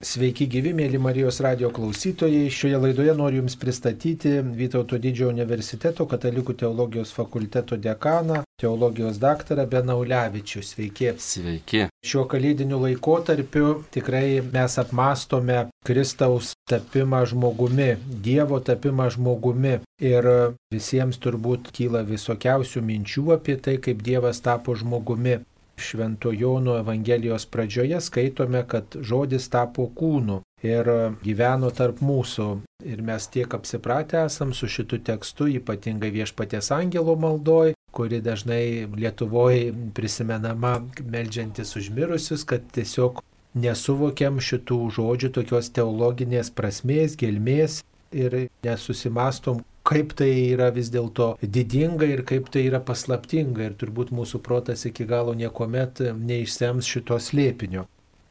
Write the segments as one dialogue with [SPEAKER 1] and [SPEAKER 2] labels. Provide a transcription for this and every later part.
[SPEAKER 1] Sveiki gyvi, mėly Marijos radio klausytojai. Šioje laidoje noriu Jums pristatyti Vytauto didžiojo universiteto katalikų teologijos fakulteto dekaną, teologijos daktarą Benaulevičių. Sveiki.
[SPEAKER 2] Sveiki.
[SPEAKER 1] Šiuo kalėdiniu laikotarpiu tikrai mes apmastome Kristaus tapimą žmogumi, Dievo tapimą žmogumi. Ir visiems turbūt kyla visokiausių minčių apie tai, kaip Dievas tapo žmogumi. Švento Jono Evangelijos pradžioje skaitome, kad žodis tapo kūnu ir gyveno tarp mūsų. Ir mes tiek apsipratę esam su šitu tekstu, ypatingai viešpaties angelo maldoj, kuri dažnai Lietuvoje prisimenama melžiantis užmirusius, kad tiesiog nesuvokiam šitų žodžių tokios teologinės prasmės, gelmės ir nesusimastom, kaip tai yra vis dėlto didinga ir kaip tai yra paslaptinga ir turbūt mūsų protas iki galo niekuomet neišsems šito slėpinio.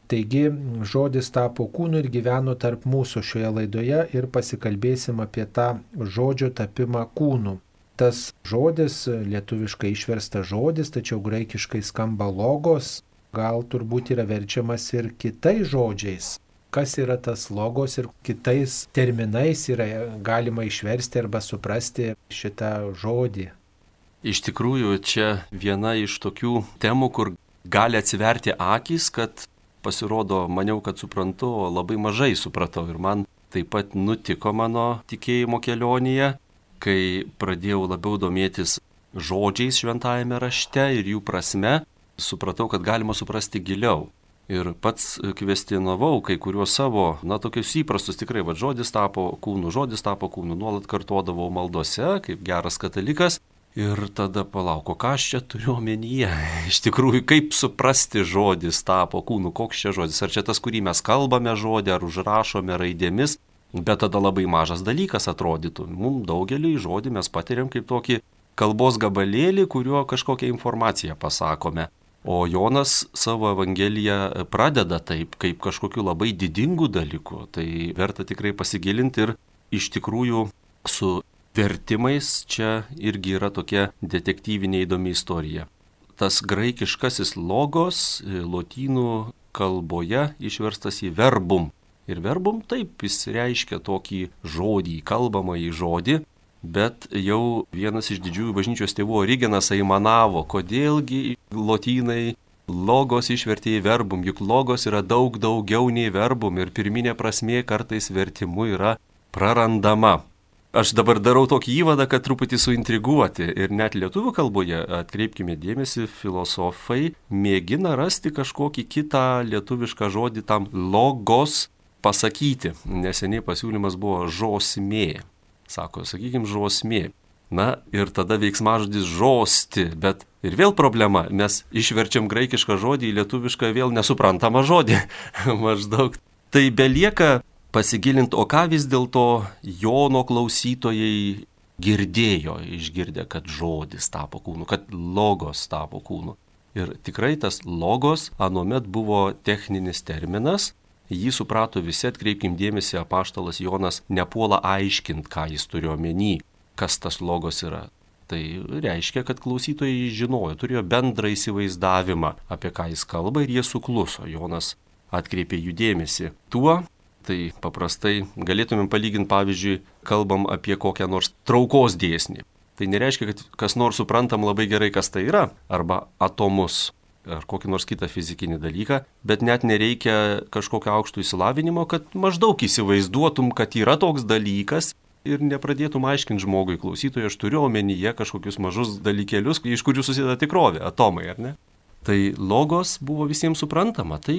[SPEAKER 1] Taigi žodis tapo kūnu ir gyveno tarp mūsų šioje laidoje ir pasikalbėsim apie tą žodžio tapimą kūnu. Tas žodis, lietuviškai išverstas žodis, tačiau graikiškai skamba logos, gal turbūt yra verčiamas ir kitais žodžiais kas yra tas logos ir kitais terminais yra galima išversti arba suprasti šitą žodį.
[SPEAKER 2] Iš tikrųjų, čia viena iš tokių temų, kur gali atsiverti akis, kad pasirodo, maniau, kad suprantu, o labai mažai supratau. Ir man taip pat nutiko mano tikėjimo kelionėje, kai pradėjau labiau domėtis žodžiais šventajame rašte ir jų prasme, supratau, kad galima suprasti giliau ir pats kvestionavau kai kuriuos savo, na, tokius įprastus tikrai, va, žodis tapo kūnu, žodis tapo kūnu, nuolat kartuodavau maldose, kaip geras katalikas. Ir tada palauko, ką aš čia turiu omenyje. Iš tikrųjų, kaip suprasti žodis tapo kūnu, koks čia žodis. Ar čia tas, kurį mes kalbame žodį, ar užrašome raidėmis. Bet tada labai mažas dalykas atrodytų. Mums daugelį žodį mes patiriam kaip tokį kalbos gabalėlį, kuriuo kažkokią informaciją pasakome. O Jonas savo Evangeliją pradeda taip, kaip kažkokiu labai didingu dalyku. Tai verta tikrai pasigilinti ir iš tikrųjų su vertimais čia irgi yra tokia detektyvinė įdomi istorija. Tas graikiškasis logos lotynų kalboje išverstas į verbum. Ir verbum taip jis reiškia tokį žodį, kalbamąjį žodį, Bet jau vienas iš didžiųjų bažnyčios tėvų Origenas aimanavo, kodėlgi lotynai logos išvertė į verbum, juk logos yra daug daugiau nei verbum ir pirminė prasmė kartais vertimu yra prarandama. Aš dabar darau tokį įvadą, kad truputį suintriguoti ir net lietuvių kalboje, atkreipkime dėmesį, filosofai mėgina rasti kažkokį kitą lietuvišką žodį tam logos pasakyti. Neseniai pasiūlymas buvo žosmė sako, sakykime, žosmė. Na ir tada veiksmažodis žosti, bet ir vėl problema, mes išverčiam graikišką žodį į lietuvišką vėl nesuprantamą žodį. Maždaug. Tai belieka pasigilinti, o ką vis dėlto Jono klausytojai girdėjo, išgirdę, kad žodis tapo kūnu, kad logos tapo kūnu. Ir tikrai tas logos anuomet buvo techninis terminas, Jį suprato visi, atkreipkim dėmesį, apaštalas Jonas nepuola aiškint, ką jis turi omeny, kas tas logos yra. Tai reiškia, kad klausytojai žinojo, turėjo bendrą įsivaizdavimą, apie ką jis kalba ir jie sukluso. Jonas atkreipė jų dėmesį. Tuo, tai paprastai galėtumėm palyginti, pavyzdžiui, kalbam apie kokią nors traukos dėsnį. Tai nereiškia, kad kas nors suprantam labai gerai, kas tai yra, arba atomus ar kokį nors kitą fizikinį dalyką, bet net nereikia kažkokio aukšto įsilavinimo, kad maždaug įsivaizduotum, kad yra toks dalykas ir nepradėtum aiškinti žmogui, klausytojui, aš turiu omenyje kažkokius mažus dalykėlius, iš kurių susideda tikrovė, atomai, ar ne? Tai logos buvo visiems suprantama, tai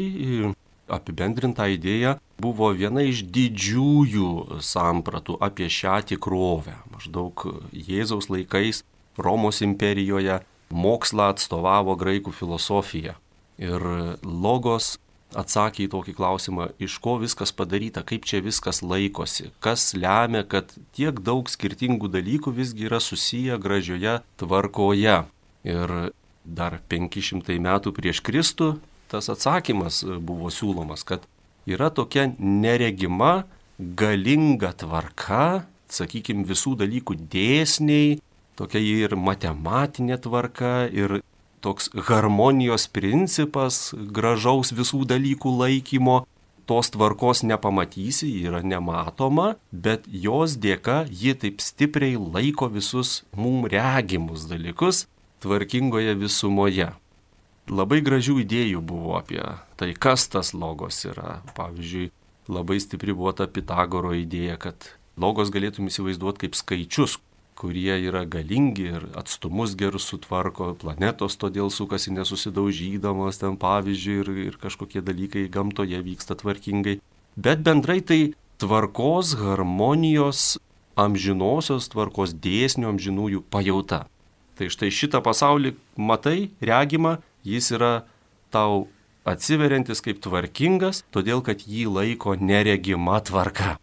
[SPEAKER 2] apibendrinta idėja buvo viena iš didžiųjų sampratų apie šią tikrovę. Maždaug Jėzaus laikais Romos imperijoje mokslą atstovavo graikų filosofija. Ir logos atsakė į tokį klausimą, iš ko viskas padaryta, kaip čia viskas laikosi, kas lemia, kad tiek daug skirtingų dalykų visgi yra susiję gražioje tvarkoje. Ir dar 500 metų prieš Kristų tas atsakymas buvo siūlomas, kad yra tokia neregima, galinga tvarka, sakykime, visų dalykų dėsniai, tokia ir matematinė tvarka, ir toks harmonijos principas, gražaus visų dalykų laikymo, tos tvarkos nepamatysi, ji yra nematoma, bet jos dėka ji taip stipriai laiko visus mum regimus dalykus tvarkingoje visumoje. Labai gražių idėjų buvo apie tai, kas tas logos yra. Pavyzdžiui, labai stipri buvo ta Pitagoro idėja, kad logos galėtum įsivaizduoti kaip skaičius, kurie yra galingi ir atstumus gerus sutvarko, planetos todėl sukasi nesusidaužydamos ten pavyzdžiui ir, ir kažkokie dalykai gamtoje vyksta tvarkingai. Bet bendrai tai tvarkos, harmonijos, amžinosios tvarkos dėsnių amžinųjų pajauta. Tai štai šitą pasaulį matai, regima, jis yra tau atsiveriantis kaip tvarkingas, todėl kad jį laiko neregima tvarka.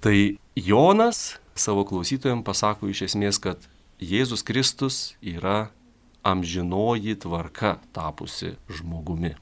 [SPEAKER 2] Tai Jonas savo klausytojams pasako iš esmės, kad Jėzus Kristus yra amžinoji tvarka tapusi žmogumi.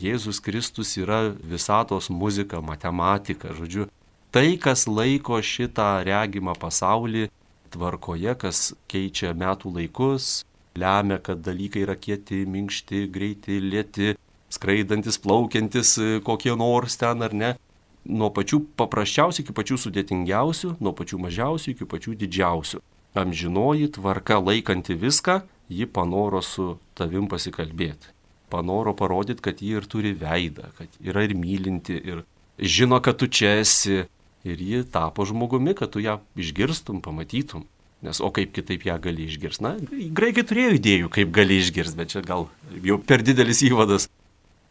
[SPEAKER 2] Jėzus Kristus yra visatos muzika, matematika, žodžiu, tai, kas laiko šitą regimą pasaulį tvarkoje, kas keičia metų laikus, lemia, kad dalykai yra kieti, minkšti, greiti, lėti, skraidantis, plaukiantis, kokie nors ten ar ne nuo pačių paprasčiausių iki pačių sudėtingiausių, nuo pačių mažiausių iki pačių didžiausių. Amžinoji tvarka laikanti viską, ji panoro su tavim pasikalbėti. Panoro parodyti, kad ji ir turi veidą, kad yra ir mylinti, ir žino, kad tu čia esi. Ir ji tapo žmogumi, kad tu ją išgirstum, pamatytum. Nes o kaip kitaip ją gali išgirsti? Na, graikai turėjo idėjų, kaip gali išgirsti, bet čia gal jau per didelis įvadas.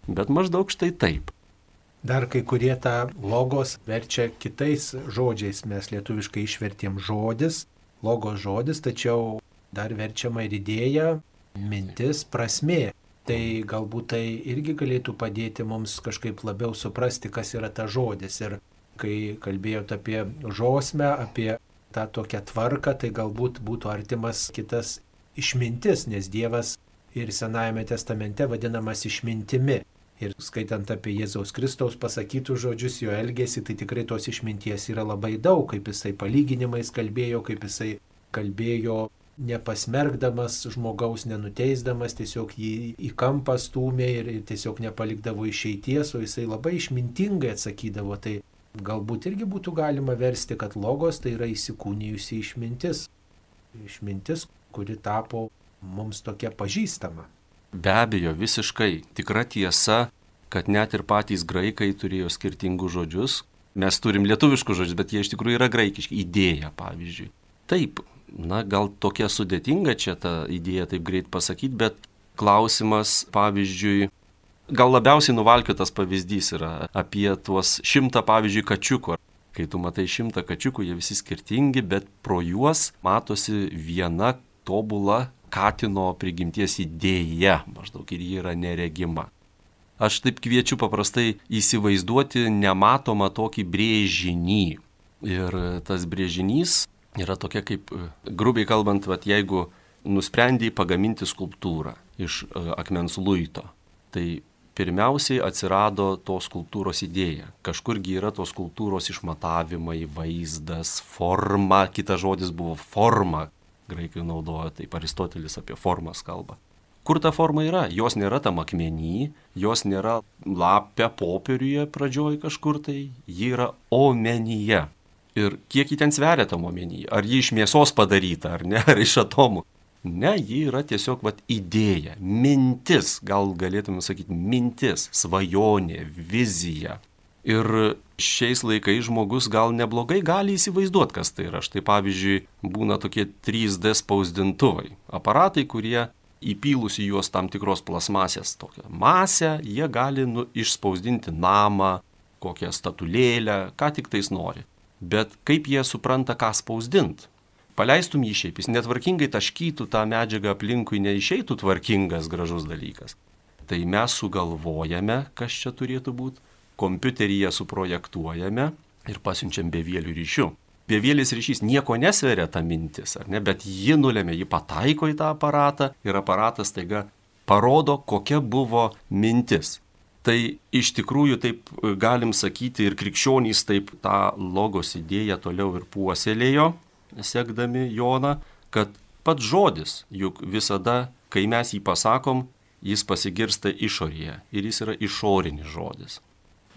[SPEAKER 2] Bet maždaug štai taip.
[SPEAKER 1] Dar kai kurie tą logos verčia kitais žodžiais. Mes lietuviškai išvertėm žodis, logos žodis, tačiau dar verčiama ir idėja, mintis, prasmė. Tai galbūt tai irgi galėtų padėti mums kažkaip labiau suprasti, kas yra ta žodis. Ir kai kalbėjote apie žosmę, apie tą tokią tvarką, tai galbūt būtų artimas kitas išmintis, nes Dievas ir Senajame testamente vadinamas išmintimi. Ir skaitant apie Jėzaus Kristaus pasakytus žodžius, jo elgesį, tai tikrai tos išminties yra labai daug, kaip jisai palyginimais kalbėjo, kaip jisai kalbėjo nepasmergdamas žmogaus, nenuteisdamas, tiesiog jį į kampą stūmė ir tiesiog nepalikdavo išeities, o jisai labai išmintingai atsakydavo. Tai galbūt irgi būtų galima versti, kad logos tai yra įsikūnijusi išmintis. Išmintis, kuri tapo mums tokia pažįstama.
[SPEAKER 2] Be abejo, visiškai tikra tiesa, kad net ir patys graikai turėjo skirtingus žodžius. Mes turim lietuviškus žodžius, bet jie iš tikrųjų yra graikiški. Idėja, pavyzdžiui. Taip, na gal tokia sudėtinga čia ta idėja taip greit pasakyti, bet klausimas, pavyzdžiui, gal labiausiai nuvalkiotas pavyzdys yra apie tuos šimtą, pavyzdžiui, kačiukų. Kai tu matai šimtą kačiukų, jie visi skirtingi, bet pro juos matosi viena tobula katino prigimties idėja maždaug ir ji yra neregima. Aš taip kviečiu paprastai įsivaizduoti nematomą tokį brėžinį. Ir tas brėžinys yra tokia kaip, grubiai kalbant, vat, jeigu nusprendėjai pagaminti skulptūrą iš e, akmens luito, tai pirmiausiai atsirado tos skulptūros idėja. Kažkurgi yra tos skulptūros išmatavimai, vaizdas, forma, kitas žodis buvo forma, graikai naudoja, taip Aristotelis apie formas kalba. Kur ta forma yra? Jos nėra tam akmenį, jos nėra lapė popieriuje pradžioj kažkur tai, ji yra omenyje. Ir kiek ji ten sveria tam omenyje? Ar ji iš mėsos padaryta, ar ne, ar iš atomų? Ne, ji yra tiesiog vat, idėja, mintis, gal galėtume sakyti mintis, svajonė, vizija. Ir šiais laikais žmogus gal neblogai gali įsivaizduoti, kas tai yra. Štai pavyzdžiui, būna tokie 3D spausdintuvai. Aparatai, kurie įpylus į juos tam tikros plasmasės tokią masę, jie gali nu, išspausdinti namą, kokią statulėlę, ką tik tais nori. Bet kaip jie supranta, ką spausdint? Paleistum jį šiaip, jis netvarkingai taškytų tą medžiagą aplinkui, neišeitų tvarkingas, gražus dalykas. Tai mes sugalvojame, kas čia turėtų būti kompiuteryje suprojektuojame ir pasiunčiam bevėlių ryšių. Bevėlis ryšys nieko nesveria ta mintis, ar ne, bet ji nulėmė, ji pataiko į tą aparatą ir aparatas taiga parodo, kokia buvo mintis. Tai iš tikrųjų taip galim sakyti ir krikščionys taip tą logos idėją toliau ir puoselėjo, sekdami Joną, kad pats žodis, juk visada, kai mes jį pasakom, jis pasigirsta išorėje ir jis yra išorinis žodis.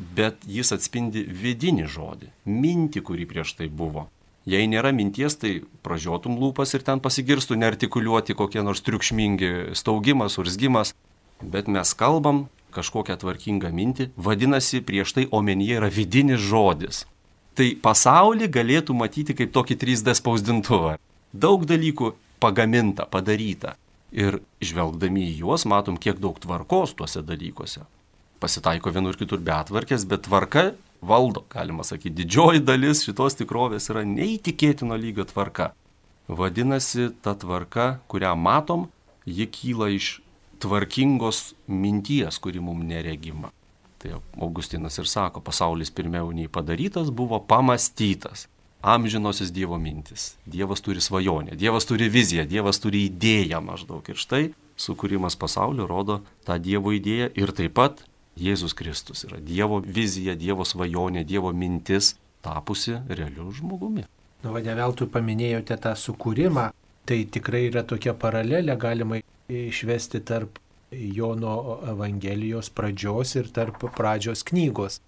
[SPEAKER 2] Bet jis atspindi vidinį žodį, mintį, kuri prieš tai buvo. Jei nėra minties, tai pražiotum lūpas ir ten pasigirstų neartikuliuoti kokie nors triukšmingi staugimas, urzgimas, bet mes kalbam kažkokią tvarkingą mintį, vadinasi, prieš tai omenyje yra vidinis žodis. Tai pasaulį galėtų matyti kaip tokį 3D spausdintuvą. Daug dalykų pagaminta, padaryta. Ir žvelgdami į juos matom, kiek daug tvarkos tuose dalykuose. Pasitaiko vienur kitur betvarkės, bet tvarka valdo, galima sakyti. Didžioji dalis šitos tikrovės yra neįtikėtino lygio tvarka. Vadinasi, ta tvarka, kurią matom, ji kyla iš tvarkingos minties, kuri mums neregima. Tai Augustinas ir sako, pasaulis pirmiau nei padarytas buvo pamastytas. Amžinosios Dievo mintis. Dievas turi svajonę, Dievas turi viziją, Dievas turi idėją maždaug. Ir štai sukūrimas pasaulio rodo tą Dievo idėją ir taip pat Jėzus Kristus yra Dievo vizija, Dievo svajonė, Dievo mintis tapusi realiu žmogumi.
[SPEAKER 1] Nu, va, ne veltui paminėjote tą sukūrimą, tai tikrai yra tokia paralelė, galima išvesti tarp Jono Evangelijos pradžios ir tarp pradžios knygos.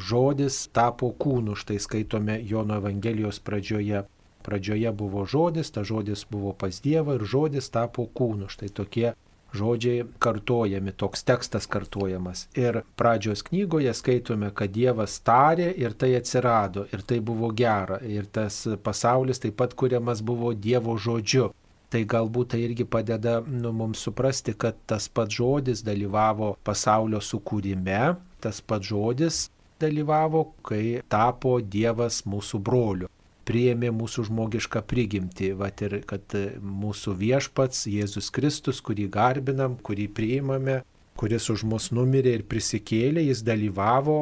[SPEAKER 1] Žodis tapo kūnu, štai skaitome Jono Evangelijos pradžioje. Pradžioje buvo žodis, ta žodis buvo pas Dievą ir žodis tapo kūnu. Štai tokie žodžiai kartojami, toks tekstas kartojamas. Ir pradžios knygoje skaitome, kad Dievas tarė ir tai atsirado, ir tai buvo gera, ir tas pasaulis taip pat kuriamas buvo Dievo žodžiu. Tai galbūt tai irgi padeda nu, mums suprasti, kad tas pats žodis dalyvavo pasaulio sukūrime, tas pats žodis dalyvavo, kai tapo Dievas mūsų broliu priėmė mūsų žmogišką prigimtį, vat ir kad mūsų viešpats Jėzus Kristus, kurį garbinam, kurį priimame, kuris už mus numirė ir prisikėlė, jis dalyvavo,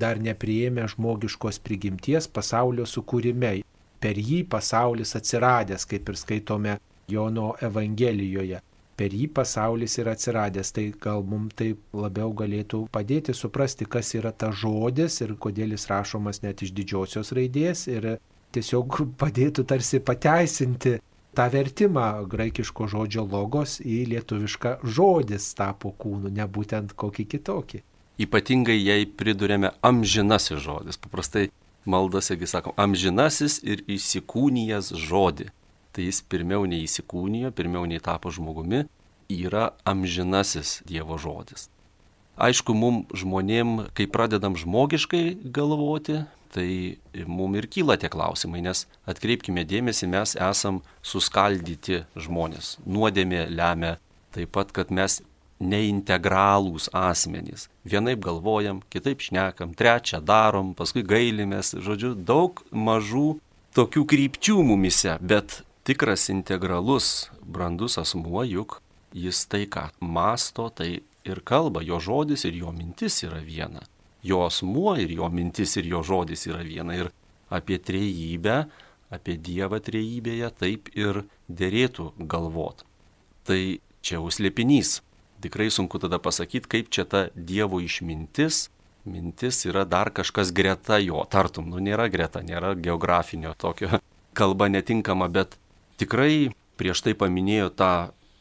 [SPEAKER 1] dar nepriėmė žmogiškos prigimties pasaulio sukūrime. Per jį pasaulis atsiradęs, kaip ir skaitome Jono Evangelijoje. Per jį pasaulis yra atsiradęs, tai gal mums tai labiau galėtų padėti suprasti, kas yra ta žodis ir kodėl jis rašomas net iš didžiosios raidės ir tiesiog padėtų tarsi pateisinti tą vertimą graikiško žodžio logos į lietuvišką žodis tapo kūnu, ne būtent kokį kitokį.
[SPEAKER 2] Ypatingai jei pridurėme amžinasis žodis. Paprastai maldose, kai sakom, amžinasis ir įsikūnijas žodį tai jis pirmiau neįsikūnijo, pirmiau nei tapo žmogumi, yra amžinasis Dievo žodis. Aišku, mum žmonėm, kai pradedam žmogiškai galvoti, tai mum ir kyla tie klausimai, nes atkreipkime dėmesį, mes esam suskaldyti žmonės. Nuodėmė lemia taip pat, kad mes neintegralūs asmenys. Vienaip galvojam, kitaip šnekam, trečią darom, paskui gailimės, žodžiu, daug mažų tokių krypčių mumise, bet tikras integralus, brandus asmuo, juk jis tai, ką masto, tai ir kalba, jo žodis ir jo mintis yra viena. Jo asmuo ir jo mintis ir jo žodis yra viena. Ir apie trejybę, apie Dievą trejybėje taip ir dėrėtų galvot. Tai čia užslėpinys. Tikrai sunku tada pasakyti, kaip čia ta Dievo išmintis, mintis yra dar kažkas greta jo, tartum, nu nėra greta, nėra geografinio tokio kalba netinkama, bet tikrai prieš tai paminėjo tą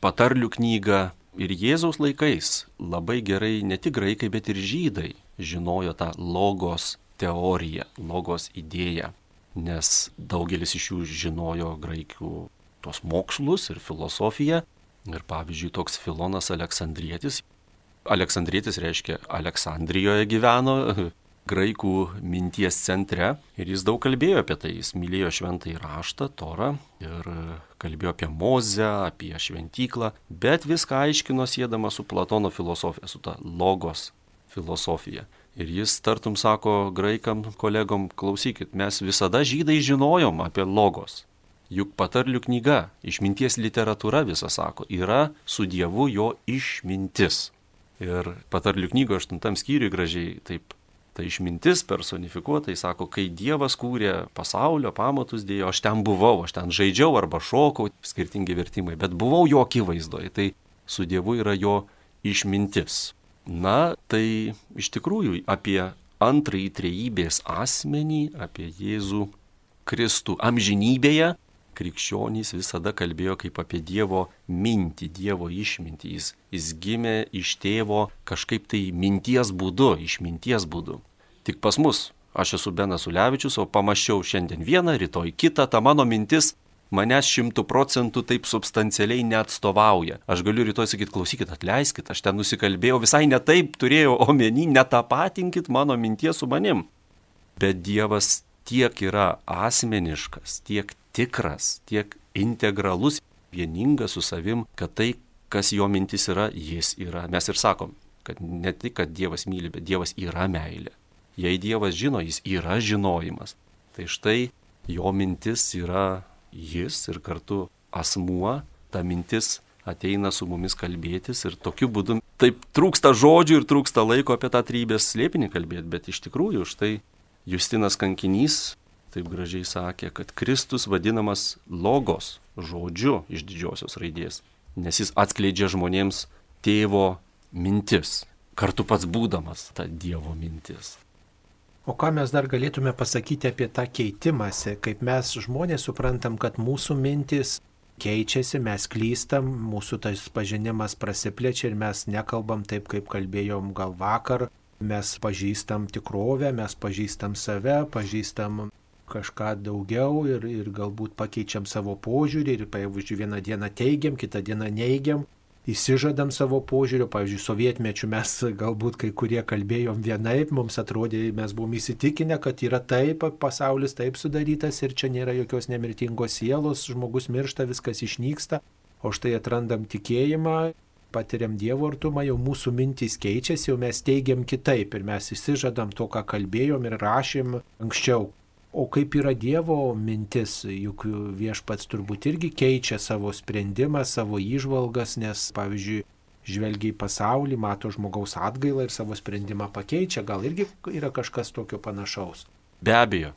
[SPEAKER 2] patarlių knygą ir Jėzaus laikais labai gerai ne tik graikai, bet ir žydai žinojo tą logos teoriją, logos idėją, nes daugelis iš jų žinojo graikių tos mokslus ir filosofiją. Ir pavyzdžiui, toks Filonas Aleksandrietis. Aleksandrietis reiškia Aleksandrijoje gyveno, graikų minties centre ir jis daug kalbėjo apie tai. Jis mylėjo šventąjį raštą, Torą ir kalbėjo apie Mozę, apie šventyklą, bet viską aiškino sėdama su Platono filosofija, su ta logos filosofija. Ir jis tartum sako graikam kolegom, klausykit, mes visada žydai žinojom apie logos. Juk patarlių knyga, išminties literatūra visą sako, yra su Dievu jo išmintis. Ir patarlių knygo aštuntam skyriui gražiai taip ta išmintis personifikuota, jis sako, kai Dievas kūrė pasaulio pamatus dėjo, aš ten buvau, aš ten žaidžiau arba šokau, skirtingi vertimai, bet buvau jo akivaizdoje, tai su Dievu yra jo išmintis. Na, tai iš tikrųjų apie antrąjį trejybės asmenį, apie Jėzų Kristų amžinybėje, krikščionys visada kalbėjo kaip apie Dievo mintį, Dievo išmintį. Jis, jis gimė iš tėvo kažkaip tai minties būdu, išminties būdu. Tik pas mus, aš esu Benas Ulevičius, o pamačiau šiandien vieną, rytoj kitą, ta mano mintis manęs šimtų procentų taip substancialiai neatstovauja. Aš galiu rytoj sakyti, klausykit, atleiskit, aš ten nusikalbėjau, visai ne taip turėjau omeny, netapatinkit mano minties su manim. Bet Dievas tiek yra asmeniškas, tiek tikras, tiek integralus, vieningas su savim, kad tai, kas jo mintis yra, jis yra. Mes ir sakom, kad ne tik, kad Dievas myli, bet Dievas yra meilė. Jei Dievas žino, jis yra žinojimas. Tai štai jo mintis yra jis ir kartu asmuo, ta mintis ateina su mumis kalbėtis ir tokiu būdu taip trūksta žodžių ir trūksta laiko apie tą trybės slėpinį kalbėti, bet iš tikrųjų štai Justinas Kankinys taip gražiai sakė, kad Kristus vadinamas logos žodžiu iš didžiosios raidės, nes jis atskleidžia žmonėms tėvo mintis, kartu pats būdamas ta Dievo mintis.
[SPEAKER 1] O ką mes dar galėtume pasakyti apie tą keitimąsi, kaip mes žmonės suprantam, kad mūsų mintis keičiasi, mes klystam, mūsų tas pažinimas prasiplečia ir mes nekalbam taip, kaip kalbėjom gal vakar, mes pažįstam tikrovę, mes pažįstam save, pažįstam kažką daugiau ir, ir galbūt pakeičiam savo požiūrį ir, pavyzdžiui, vieną dieną teigiam, kitą dieną neigiam įsižadam savo požiūrio, pavyzdžiui, sovietmečių mes galbūt kai kurie kalbėjom vienaip, mums atrodė, mes buvom įsitikinę, kad yra taip, pasaulis taip sudarytas ir čia nėra jokios nemirtingos sielos, žmogus miršta, viskas išnyksta, o štai atrandam tikėjimą, patiriam Dievo artumą, jau mūsų mintys keičiasi, jau mes teigiam kitaip ir mes įsižadam to, ką kalbėjom ir rašėm anksčiau. O kaip yra Dievo mintis, juk viešpats turbūt irgi keičia savo sprendimą, savo įžvalgas, nes, pavyzdžiui, žvelgia į pasaulį, mato žmogaus atgailą ir savo sprendimą pakeičia, gal irgi yra kažkas tokio panašaus.
[SPEAKER 2] Be abejo,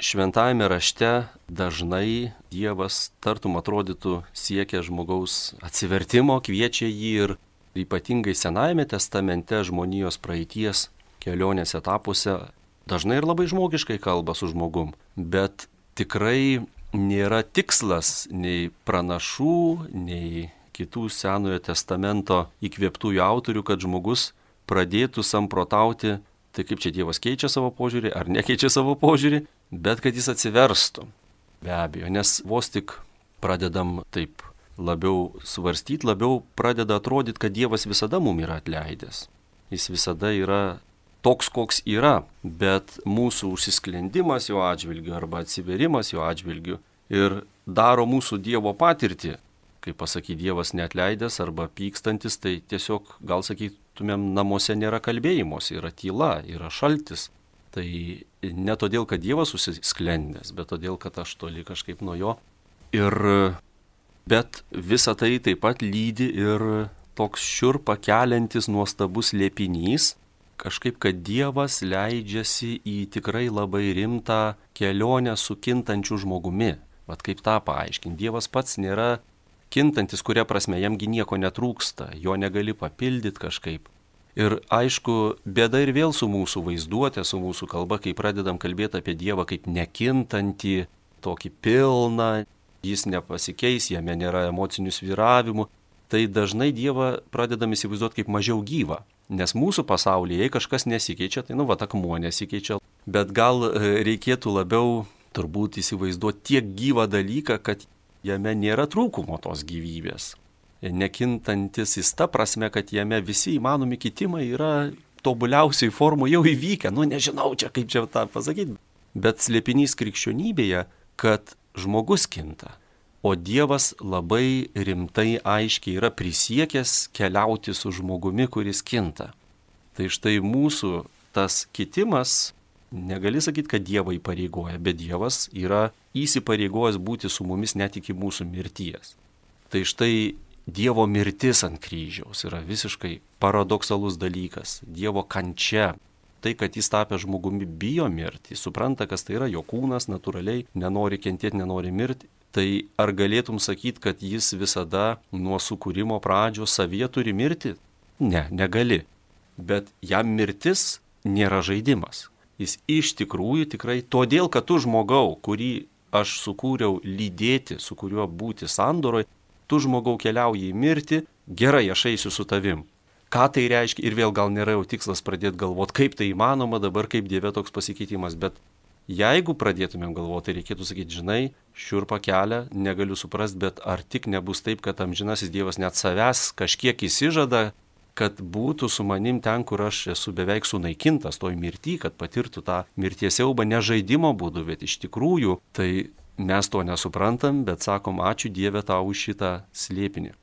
[SPEAKER 2] šventajame rašte dažnai Dievas, tartum atrodytų, siekia žmogaus atsivertimo, kviečia jį ir ypatingai Senajame testamente žmonijos praeities kelionės etapuose dažnai ir labai žmogiškai kalba su žmogum, bet tikrai nėra tikslas nei pranašų, nei kitų Senojo testamento įkvėptųjų autorių, kad žmogus pradėtų samprotauti, tai kaip čia Dievas keičia savo požiūrį ar nekeičia savo požiūrį, bet kad jis atsiverstų. Be abejo, nes vos tik pradedam taip labiau svarstyti, labiau pradeda atrodyti, kad Dievas visada mum yra atleidęs. Jis visada yra toks, koks yra, bet mūsų užsisklendimas jo atžvilgiu arba atsiverimas jo atžvilgiu ir daro mūsų Dievo patirtį. Kaip pasakyti, Dievas netleidęs arba pykstantis, tai tiesiog, gal sakytumėm, namuose nėra kalbėjimos, yra tyla, yra šaltis. Tai ne todėl, kad Dievas užsisklendęs, bet todėl, kad aš toli kažkaip nuo jo. Ir, bet visa tai taip pat lydi ir toks šiurpa keliantis nuostabus liepinys, kažkaip, kad Dievas leidžiasi į tikrai labai rimtą kelionę su kintančiu žmogumi. Vat kaip tą paaiškinti. Dievas pats nėra kintantis, kuria prasme jamgi nieko netrūksta, jo negali papildyti kažkaip. Ir aišku, bėda ir vėl su mūsų vaizduotė, su mūsų kalba, kai pradedam kalbėti apie Dievą kaip nekintantį, tokį pilną, jis nepasikeis, jame nėra emocinių sviravimų, tai dažnai Dievą pradedam įsivaizduoti kaip mažiau gyvą. Nes mūsų pasaulyje, jei kažkas nesikeičia, tai nu va, akmuo nesikeičia. Bet gal e, reikėtų labiau turbūt įsivaizduoti tiek gyvą dalyką, kad jame nėra trūkumo tos gyvybės. Nekintantis jis ta prasme, kad jame visi įmanomi kitimai yra tobuliausiai formų jau įvykę. Nu nežinau čia kaip čia tą pasakyti. Bet slėpinys krikščionybėje, kad žmogus kinta. O Dievas labai rimtai aiškiai yra prisiekęs keliauti su žmogumi, kuris kinta. Tai štai mūsų tas kitimas, negali sakyti, kad Dievą įpareigoja, bet Dievas yra įsipareigojęs būti su mumis net iki mūsų mirties. Tai štai Dievo mirtis ant kryžiaus yra visiškai paradoksalus dalykas. Dievo kančia. Tai, kad jis tapę žmogumi bijo mirti, supranta, kas tai yra jo kūnas, natūraliai nenori kentėti, nenori mirti tai ar galėtum sakyti, kad jis visada nuo sukūrimo pradžios savie turi mirti? Ne, negali. Bet jam mirtis nėra žaidimas. Jis iš tikrųjų tikrai todėl, kad tu žmogau, kurį aš sukūriau lydėti, su kuriuo būti sandoroj, tu žmogau keliauji į mirtį, gerai aš eisiu su tavim. ką tai reiškia ir vėl gal nėra jau tikslas pradėti galvoti, kaip tai įmanoma dabar, kaip Dieve toks pasikeitimas, bet jeigu pradėtumėm galvoti, tai reikėtų sakyti, žinai, šiurpa kelia, negaliu suprasti, bet ar tik nebus taip, kad amžinasis Dievas net savęs kažkiek įsižada, kad būtų su manim ten, kur aš esu beveik sunaikintas toj mirty, kad patirtų tą mirties siaubą ne žaidimo būdu, bet iš tikrųjų tai mes to nesuprantam, bet sakom ačiū Dieve tau už šitą slėpinį.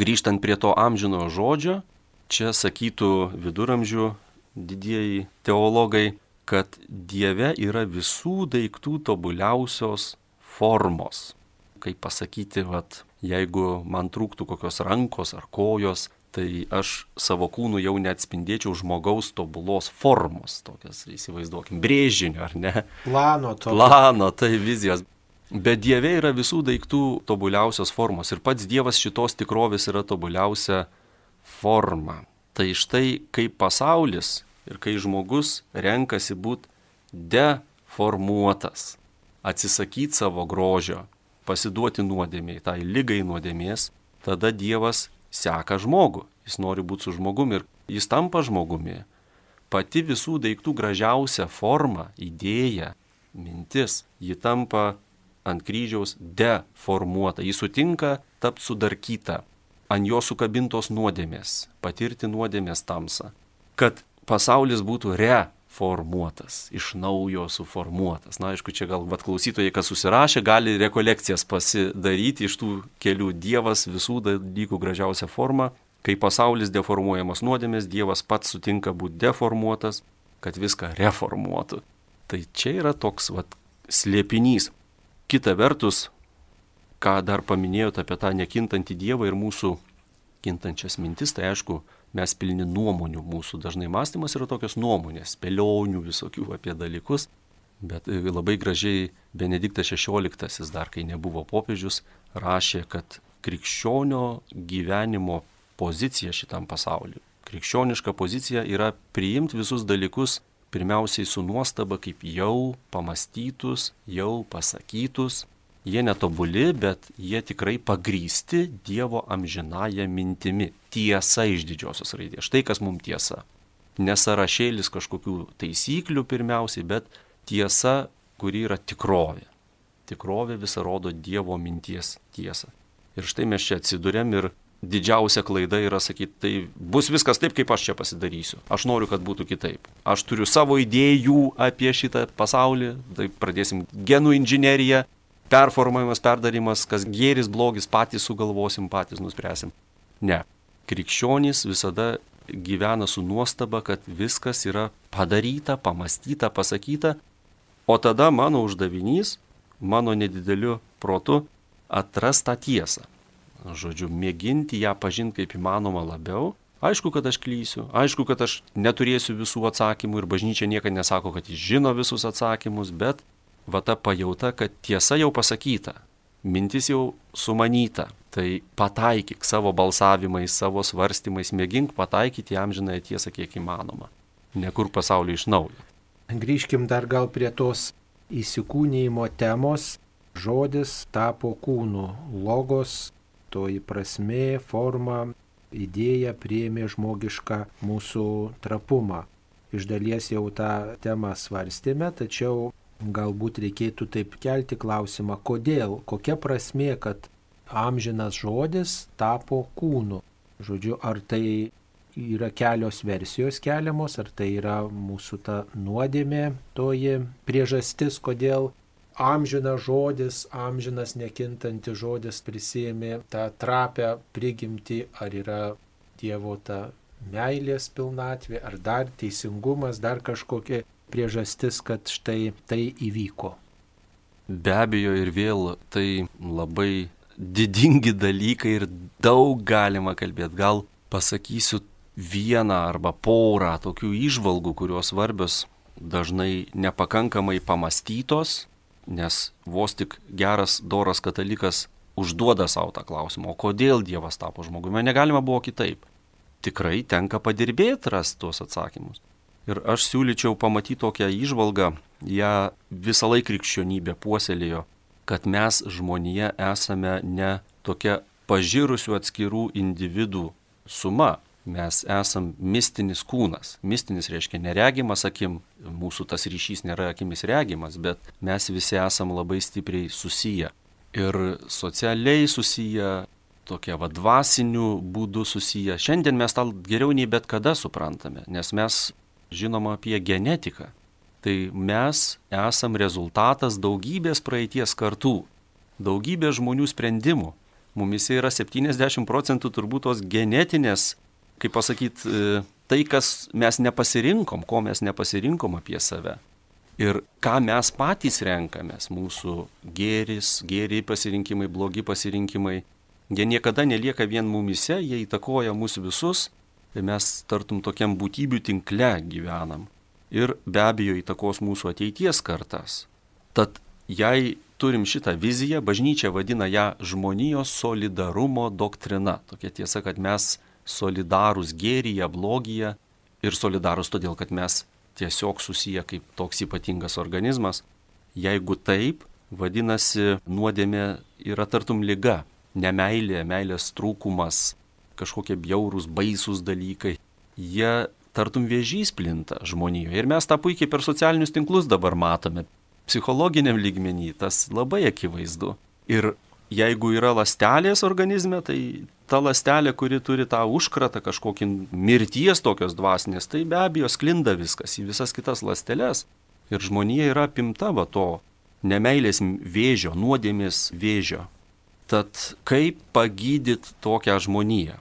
[SPEAKER 2] Grįžtant prie to amžinojo žodžio, čia sakytų viduramžių didieji teologai, kad Dieve yra visų daiktų tobuliausios formos. Kaip pasakyti, vat, jeigu man trūktų kokios rankos ar kojos, tai aš savo kūnų jau neatspindėčiau žmogaus tobulos formos, tokias įsivaizduokim, brėžinio ar ne?
[SPEAKER 1] Plano to.
[SPEAKER 2] Plano, tai vizijos. Bet Dieve yra visų daiktų tobuliausios formos ir pats Dievas šitos tikrovės yra tobuliausia forma. Tai štai kaip pasaulis ir kai žmogus renkasi būti deformuotas, atsisakyti savo grožio, pasiduoti nuodėmiai, tai lygai nuodėmės, tada Dievas seka žmogų. Jis nori būti su žmogumi ir jis tampa žmogumi. Pati visų daiktų gražiausia forma, idėja, mintis, ji tampa ant kryžiaus deformuota. Jis sutinka tapti sudarkyta, ant jo sukabintos nuodėmės, patirti nuodėmės tamsą. Kad pasaulis būtų re formuotas, iš naujo suformuotas. Na, aišku, čia gal vat klausytojai, kas susirašė, gali rekolekcijas pasidaryti iš tų kelių Dievas visų dalykų gražiausia forma. Kai pasaulis deformuojamas nuodėmės, Dievas pats sutinka būti deformuotas, kad viską reformuotų. Tai čia yra toks vat, slėpinys. Kita vertus, ką dar paminėjote apie tą nekintantį Dievą ir mūsų kintančias mintis, tai aišku, mes pilni nuomonių, mūsų dažnai mąstymas yra tokios nuomonės, spėlionių visokių apie dalykus, bet e, labai gražiai Benediktas XVI dar, kai nebuvo popiežius, rašė, kad krikščionio gyvenimo pozicija šitam pasauliu. Krikščioniška pozicija yra priimti visus dalykus pirmiausiai su nuostaba kaip jau pamastytus, jau pasakytus, Jie netobuli, bet jie tikrai pagrysti Dievo amžinąją mintimi. Tiesa iš didžiosios raidės. Štai kas mums tiesa. Nesarašėlis kažkokių taisyklių pirmiausiai, bet tiesa, kuri yra tikrovė. Tikrovė visą rodo Dievo minties tiesą. Ir štai mes čia atsidurėm ir didžiausia klaida yra sakyti, tai bus viskas taip, kaip aš čia pasidarysiu. Aš noriu, kad būtų kitaip. Aš turiu savo idėjų apie šitą pasaulį, tai pradėsim genų inžineriją, performavimas, perdarimas, kas gėris, blogis, patys sugalvosim, patys nuspręsim. Ne. Krikščionys visada gyvena su nuostaba, kad viskas yra padaryta, pamastyta, pasakyta, o tada mano uždavinys, mano nedideliu protu, atras tą tiesą. Žodžiu, mėginti ją pažinti kaip įmanoma labiau. Aišku, kad aš klysiu, aišku, kad aš neturėsiu visų atsakymų ir bažnyčia niekada nesako, kad jis žino visus atsakymus, bet va ta pajauta, kad tiesa jau pasakyta, mintis jau sumanyta, tai pataikyk savo balsavimais, savo svarstymais, mėgink pataikyti jam žinai tiesą kiek įmanoma, nekur pasaulio iš naujo.
[SPEAKER 1] Grįžkim dar gal prie tos įsikūnymo temos. Žodis tapo kūnu, logos, toji prasme, forma, idėja prieimė žmogišką mūsų trapumą. Iš dalies jau tą temą svarstėme, tačiau galbūt reikėtų taip kelti klausimą, kodėl, kokia prasmė, kad amžinas žodis tapo kūnu. Žodžiu, ar tai yra kelios versijos keliamos, ar tai yra mūsų ta nuodėmė, toji priežastis, kodėl amžinas žodis, amžinas nekintantis žodis prisėmė tą trapę prigimti, ar yra Dievo ta meilės pilnatvė, ar dar teisingumas, dar kažkokie priežastis, kad štai tai įvyko.
[SPEAKER 2] Be abejo ir vėl tai labai didingi dalykai ir daug galima kalbėti. Gal pasakysiu vieną arba porą tokių išvalgų, kurios svarbios dažnai nepakankamai pamastytos, nes vos tik geras, doras katalikas užduoda savo tą klausimą, o kodėl Dievas tapo žmogumi, negalima buvo kitaip. Tikrai tenka padirbėti rasti tuos atsakymus. Ir aš siūlyčiau pamatyti tokią išvalgą, ją visą laiką krikščionybė puoselėjo, kad mes žmonėje esame ne tokia pažirusių atskirų individų suma, Mes esam mistinis kūnas. Mistinis reiškia neregimas akim, mūsų tas ryšys nėra akimis regimas, bet mes visi esam labai stipriai susiję. Ir socialiai susiję, tokia vadvasiniu būdu susiję. Šiandien mes tą geriau nei bet kada suprantame, nes mes žinom apie genetiką. Tai mes esam rezultatas daugybės praeities kartų, daugybės žmonių sprendimų. Mumise yra 70 procentų turbūt tos genetinės kaip pasakyti, e, tai, kas mes nepasirinkom, ko mes nepasirinkom apie save. Ir ką mes patys renkamės, mūsų gėris, gėriai pasirinkimai, blogi pasirinkimai, jie niekada nelieka vien mumise, jie įtakoja mūsų visus mes tartum tokiam būtybių tinkle gyvenam. Ir be abejo įtakos mūsų ateities kartas. Tad jei turim šitą viziją, bažnyčia vadina ją žmonijos solidarumo doktrina. Tokia tiesa, kad mes solidarūs gėryje, blogyje ir solidarūs todėl, kad mes tiesiog susiję kaip toks ypatingas organizmas. Jeigu taip, vadinasi, nuodėmė yra tartum lyga, nemailė, meilės trūkumas, kažkokie bjaurūs, baisūs dalykai. Jie tartum vėžys plinta žmonijoje. Ir mes tą puikiai per socialinius tinklus dabar matome. Psichologiniam lygmenį tas labai akivaizdu. Ir jeigu yra lastelės organizme, tai ta lastelė, kuri turi tą užkratą kažkokį mirties tokios dvasinės, tai be abejo sklinda viskas į visas kitas lasteles. Ir žmonija yra apimta va to nemailės vėžio, nuodėmės vėžio. Tad kaip pagydyti tokią žmoniją?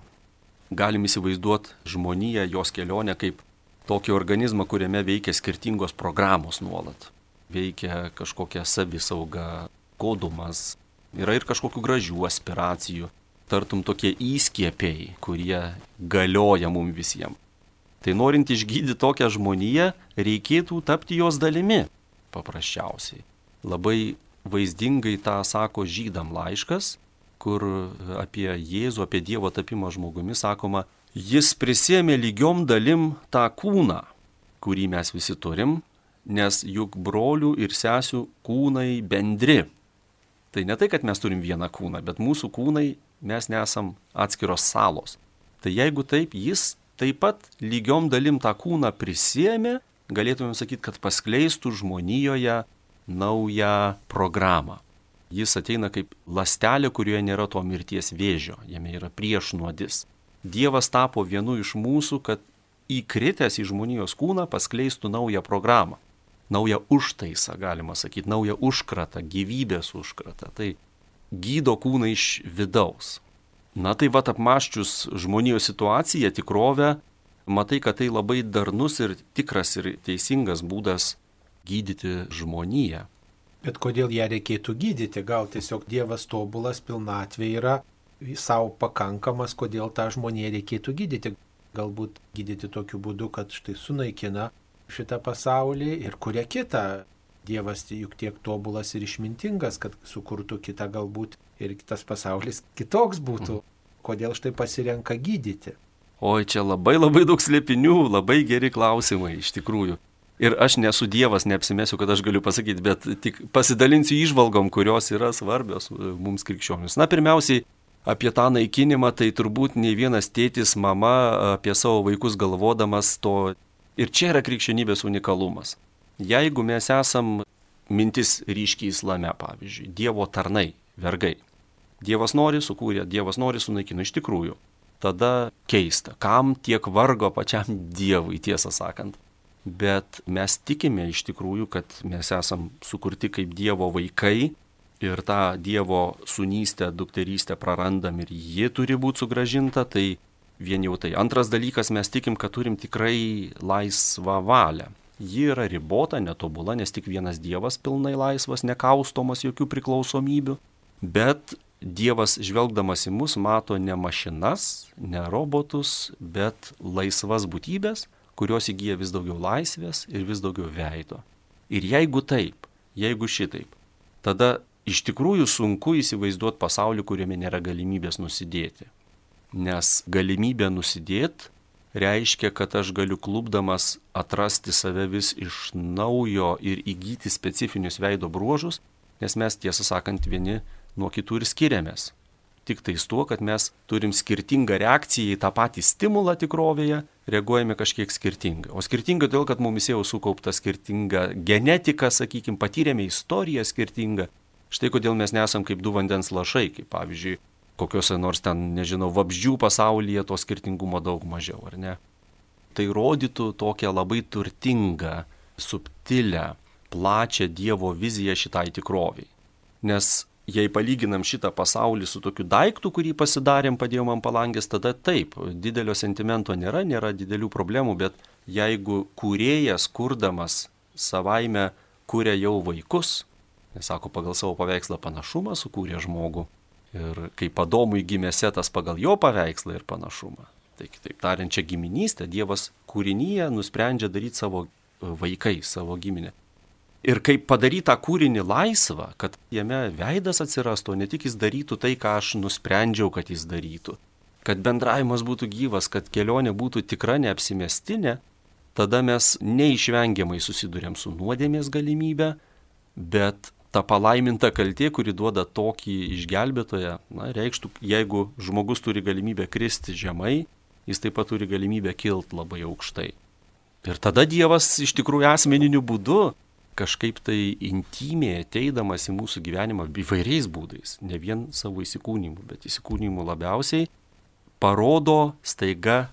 [SPEAKER 2] Galim įsivaizduoti žmoniją, jos kelionę kaip tokį organizmą, kuriame veikia skirtingos programos nuolat. Veikia kažkokia savisauga, godumas, yra ir kažkokių gražių aspiracijų, tartum tokie įskiepiai, kurie galioja mums visiems. Tai norint išgydyti tokią žmoniją, reikėtų tapti jos dalimi, paprasčiausiai. Labai vaizdingai tą sako žydam laiškas, kur apie Jėzų, apie Dievo tapimą žmogumi sakoma, jis prisėmė lygiom dalim tą kūną, kurį mes visi turim, nes juk brolių ir sesių kūnai bendri. Tai ne tai, kad mes turim vieną kūną, bet mūsų kūnai mes nesam atskiros salos. Tai jeigu taip, jis taip pat lygiom dalim tą kūną prisėmė, galėtumėm sakyti, kad paskleistų žmonijoje naują programą. Jis ateina kaip lastelė, kurioje nėra to mirties vėžio, jame yra priešnuodis. Dievas tapo vienu iš mūsų, kad įkritęs į žmonijos kūną paskleistų naują programą. Naują užtaisą, galima sakyti, naują užkratą, gyvybės užkratą. Tai gydo kūną iš vidaus. Na tai va apmaščius žmonijos situaciją, tikrovę, matai, kad tai labai darnus ir tikras ir teisingas būdas gydyti žmoniją.
[SPEAKER 1] Bet kodėl ją reikėtų gydyti? Gal tiesiog Dievas tobulas pilnatvė yra savo pakankamas, kodėl tą žmoniją reikėtų gydyti? Galbūt gydyti tokiu būdu, kad štai sunaikina šitą pasaulį ir kuria kitą Dievas juk tiek tobulas ir išmintingas, kad sukurtų kitą galbūt ir kitas pasaulis kitoks būtų. Mhm. Kodėl štai pasirenka gydyti?
[SPEAKER 2] Oi, čia labai labai daug slėpinių, labai geri klausimai iš tikrųjų. Ir aš nesu Dievas, neapsimesiu, kad aš galiu pasakyti, bet tik pasidalinsiu išvalgom, kurios yra svarbios e, mums krikščionis. Na, pirmiausiai, apie tą naikinimą, tai turbūt nei vienas tėtis, mama apie savo vaikus galvodamas to. Ir čia yra krikščionybės unikalumas. Jeigu mes esam mintis ryškiai islame, pavyzdžiui, Dievo tarnai, vergai. Dievas nori, sukūrė, Dievas nori, sunaikino iš tikrųjų. Tada keista, kam tiek vargo pačiam Dievui, tiesą sakant. Bet mes tikime iš tikrųjų, kad mes esam sukurti kaip Dievo vaikai ir tą Dievo sunystę, dukterystę prarandam ir ji turi būti sugražinta, tai vien jau tai. Antras dalykas, mes tikim, kad turim tikrai laisvą valią. Ji yra ribota, netobula, nes tik vienas Dievas pilnai laisvas, nekaustomas jokių priklausomybių. Bet Dievas žvelgdamas į mus mato ne mašinas, ne robotus, bet laisvas būtybės, kurios įgyja vis daugiau laisvės ir vis daugiau veido. Ir jeigu taip, jeigu šitaip, tada iš tikrųjų sunku įsivaizduoti pasaulį, kuriame nėra galimybės nusidėti. Nes galimybė nusidėti reiškia, kad aš galiu klubdamas atrasti save vis iš naujo ir įgyti specifinius veido bruožus, nes mes tiesą sakant vieni nuo kitų ir skiriamės. Tik tais tuo, kad mes turim skirtingą reakciją į tą patį stimulą tikrovėje, reaguojame kažkiek skirtingai. O skirtingai todėl, kad mumis jau sukaupta skirtinga genetika, sakykime, patyrėme istoriją skirtingą. Štai kodėl mes nesam kaip du vandens lašai, kaip pavyzdžiui, kokiuose nors ten, nežinau, vabzdžių pasaulyje to skirtingumo daug mažiau, ar ne? Tai rodytų tokią labai turtingą, subtilę, plačią Dievo viziją šitai tikroviai. Nes jei palyginam šitą pasaulį su tokiu daiktu, kurį pasidarėm, padėjom ant palangės, tada taip, didelio sentimento nėra, nėra didelių problemų, bet jeigu kūrėjas, kurdamas savaime, kuria jau vaikus, nes sako, pagal savo paveikslą panašumą sukūrė žmogų, ir kai padomui gimė setas pagal jo paveikslą ir panašumą. Tai kitaip tariant, čia giminystė, Dievas kūrinyje nusprendžia daryti savo vaikai, savo giminę. Ir kaip padaryti tą kūrinį laisvą, kad jame veidas atsirastų, ne tik jis darytų tai, ką aš nusprendžiau, kad jis darytų. Kad bendravimas būtų gyvas, kad kelionė būtų tikra neapsimestinė, tada mes neišvengiamai susidurėm su nuodėmės galimybė, bet ta palaiminta kaltė, kuri duoda tokį išgelbėtoją, na, reikštų, jeigu žmogus turi galimybę kristi žemai, jis taip pat turi galimybę kilti labai aukštai. Ir tada Dievas iš tikrųjų asmeniniu būdu kažkaip tai intimiai ateidamas į mūsų gyvenimą įvairiais būdais, ne vien savo įsikūnymu, bet įsikūnymu labiausiai, parodo staiga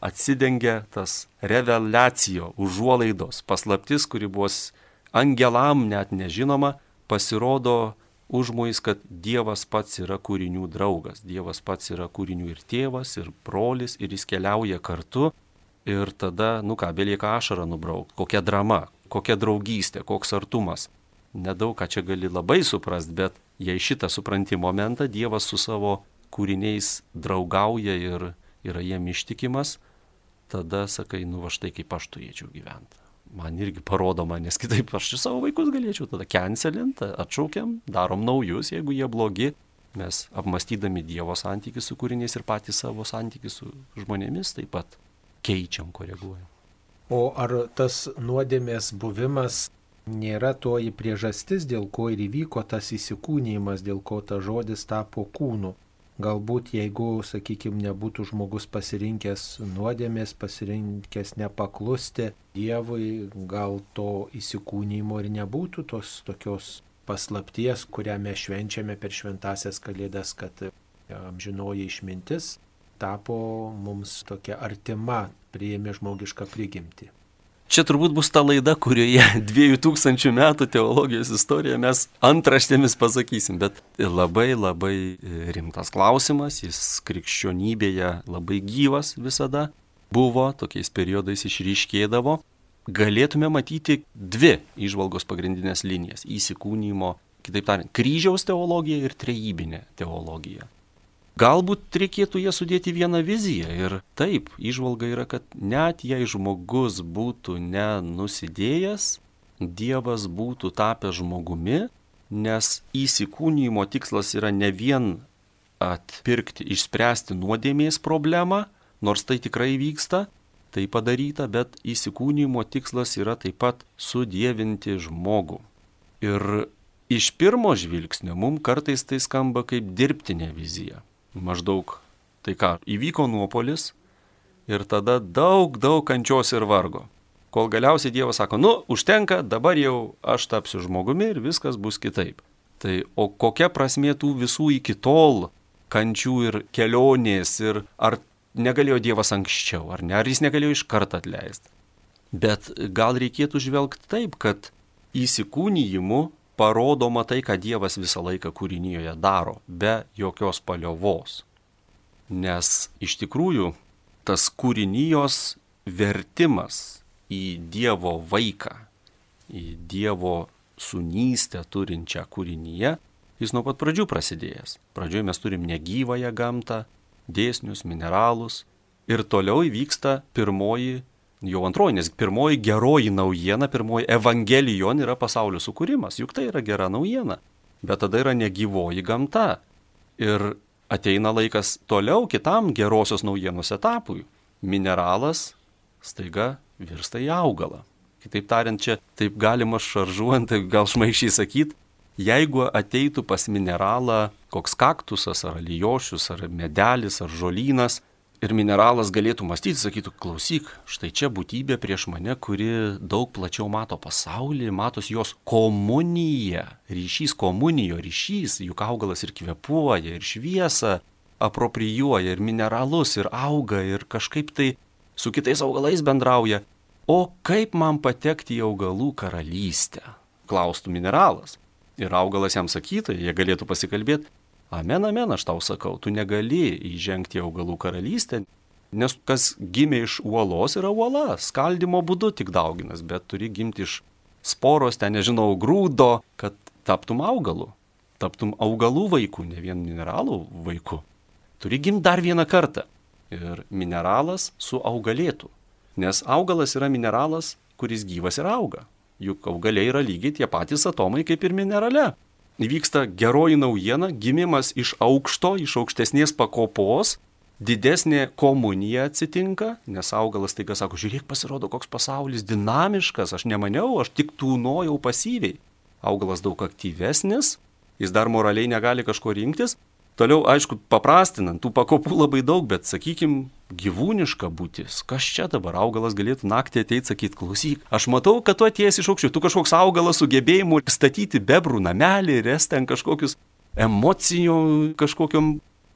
[SPEAKER 2] atsidengia tas revelacijo, užuolaidos, paslaptis, kuri buvo angelam net nežinoma, pasirodo užmojais, kad Dievas pats yra kūrinių draugas, Dievas pats yra kūrinių ir tėvas, ir brolis, ir jis keliauja kartu. Ir tada, nu ką, belieka ašarą nubraukti, kokia drama, kokia draugystė, koks artumas. Nedaug ką čia gali labai suprast, bet jei šitą supranti momentą, Dievas su savo kūriniais draugauja ir yra jiem ištikimas, tada sakai, nu va štai kaip aš turėčiau gyventi. Man irgi parodoma, nes kitaip aš ir savo vaikus galėčiau tada cancelint, atšaukiam, darom naujus, jeigu jie blogi. Mes apmastydami Dievo santykius su kūriniais ir patys savo santykius su žmonėmis taip pat keičiam, koreguojam.
[SPEAKER 1] O ar tas nuodėmės buvimas nėra toji priežastis, dėl ko ir įvyko tas įsikūnymas, dėl ko tas žodis tapo kūnu? Galbūt jeigu, sakykime, nebūtų žmogus pasirinkęs nuodėmės, pasirinkęs nepaklusti Dievui, gal to įsikūnymo ir nebūtų tos tokios paslapties, kurią mes švenčiame per šventasias kalėdas, kad amžinoji išmintis tapo mums tokia artima, priėmė žmogišką prigimtį.
[SPEAKER 2] Čia turbūt bus ta laida, kurioje 2000 metų teologijos istoriją mes antraštėmis pasakysim, bet labai labai rimtas klausimas, jis krikščionybėje labai gyvas visada buvo, tokiais periodais išryškėdavo. Galėtume matyti dvi išvalgos pagrindinės linijas - įsikūnymo, kitaip tariant, kryžiaus teologija ir trejybinė teologija. Galbūt reikėtų ją sudėti vieną viziją ir taip, išvalga yra, kad net jei žmogus būtų nenusidėjęs, Dievas būtų tapęs žmogumi, nes įsikūnymo tikslas yra ne vien atpirkti, išspręsti nuodėmės problemą, nors tai tikrai vyksta, tai padaryta, bet įsikūnymo tikslas yra taip pat sudėvinti žmogų. Ir iš pirmo žvilgsnio mums kartais tai skamba kaip dirbtinė vizija maždaug tai ką, įvyko nuopolis ir tada daug, daug kančios ir vargo. Kol galiausiai Dievas sako, nu, užtenka, dabar jau aš tapsiu žmogumi ir viskas bus kitaip. Tai o kokia prasmė tų visų iki tol kančių ir kelionės ir ar negalėjo Dievas anksčiau, ar ne, ar jis negalėjo iš karto atleisti. Bet gal reikėtų žvelgti taip, kad įsikūnyjimu parodoma tai, ką Dievas visą laiką kūrinyje daro, be jokios paliovos. Nes iš tikrųjų tas kūrinijos vertimas į Dievo vaiką, į Dievo sunystę turinčią kūrinyje, jis nuo pat pradžių prasidėjęs. Pradžioje mes turim negyvąją gamtą, dėsnius, mineralus ir toliau įvyksta pirmoji jau antroji, nes pirmoji geroji naujiena, pirmoji evangelijon yra pasaulio sukūrimas, juk tai yra gera naujiena. Bet tada yra negyvoji gamta. Ir ateina laikas toliau kitam gerosios naujienos etapui. Mineralas staiga virsta į augalą. Kitaip tariant, čia taip galima šaržuojant, gal šmaišiai sakyti, jeigu ateitų pas mineralą koks kaktusas, ar alijošius, ar medelis, ar žolynas. Ir mineralas galėtų mąstyti, sakytų, klausyk, štai čia būtybė prieš mane, kuri daug plačiau mato pasaulį, matos jos komunija, ryšys komunijo, ryšys, juk augalas ir kvepuoja, ir šviesą aproprijuoja, ir mineralus, ir auga, ir kažkaip tai su kitais augalais bendrauja. O kaip man patekti į augalų karalystę? Klaustų mineralas. Ir augalas jam sakytų, jie galėtų pasikalbėti, Amen, amen, aš tau sakau, tu negali įžengti į augalų karalystę, nes kas gimė iš uolos yra uola, skaldimo būdu tik dauginas, bet turi gimti iš sporos, ten nežinau, grūdo, kad taptum augalu, taptum augalų vaikų, ne vien mineralų vaikų. Turi gimti dar vieną kartą. Ir mineralas su augalėtų. Nes augalas yra mineralas, kuris gyvas ir auga. Juk augaliai yra lygiai tie patys atomai kaip ir minerale įvyksta geroji naujiena, gimimas iš aukšto, iš aukštesnės pakopos, didesnė komunija atsitinka, nes augalas taiga sako, žiūrėk, pasirodo, koks pasaulis dinamiškas, aš nemaniau, aš tik tūnojau pasyviai. Augalas daug aktyvesnis, jis dar moraliai negali kažko rinktis, Toliau, aišku, paprastinant, tų pakopų labai daug, bet, sakykime, gyvūniška būtis. Kas čia dabar augalas galėtų naktį ateiti sakyti, klausyk, aš matau, kad tu atėjęs iš aukščių, tu kažkoks augalas su gebėjimu statyti bebrų namelį ir esti ten kažkokius emocijų kažkokiam